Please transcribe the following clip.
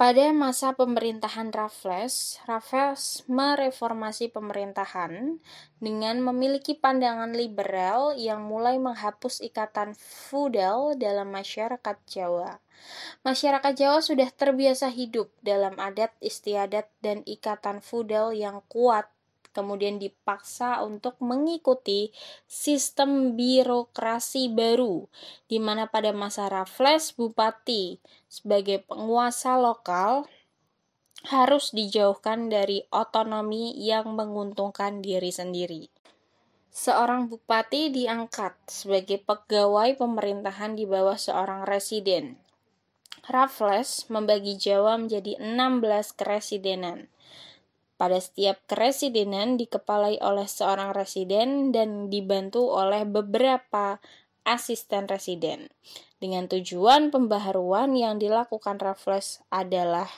Pada masa pemerintahan Raffles, Raffles mereformasi pemerintahan dengan memiliki pandangan liberal yang mulai menghapus ikatan feudal dalam masyarakat Jawa. Masyarakat Jawa sudah terbiasa hidup dalam adat istiadat dan ikatan feudal yang kuat kemudian dipaksa untuk mengikuti sistem birokrasi baru, di mana pada masa Raffles, bupati sebagai penguasa lokal harus dijauhkan dari otonomi yang menguntungkan diri sendiri. Seorang bupati diangkat sebagai pegawai pemerintahan di bawah seorang residen. Raffles membagi Jawa menjadi 16 keresidenan pada setiap keresidenan dikepalai oleh seorang residen dan dibantu oleh beberapa asisten residen. Dengan tujuan pembaharuan yang dilakukan Raffles adalah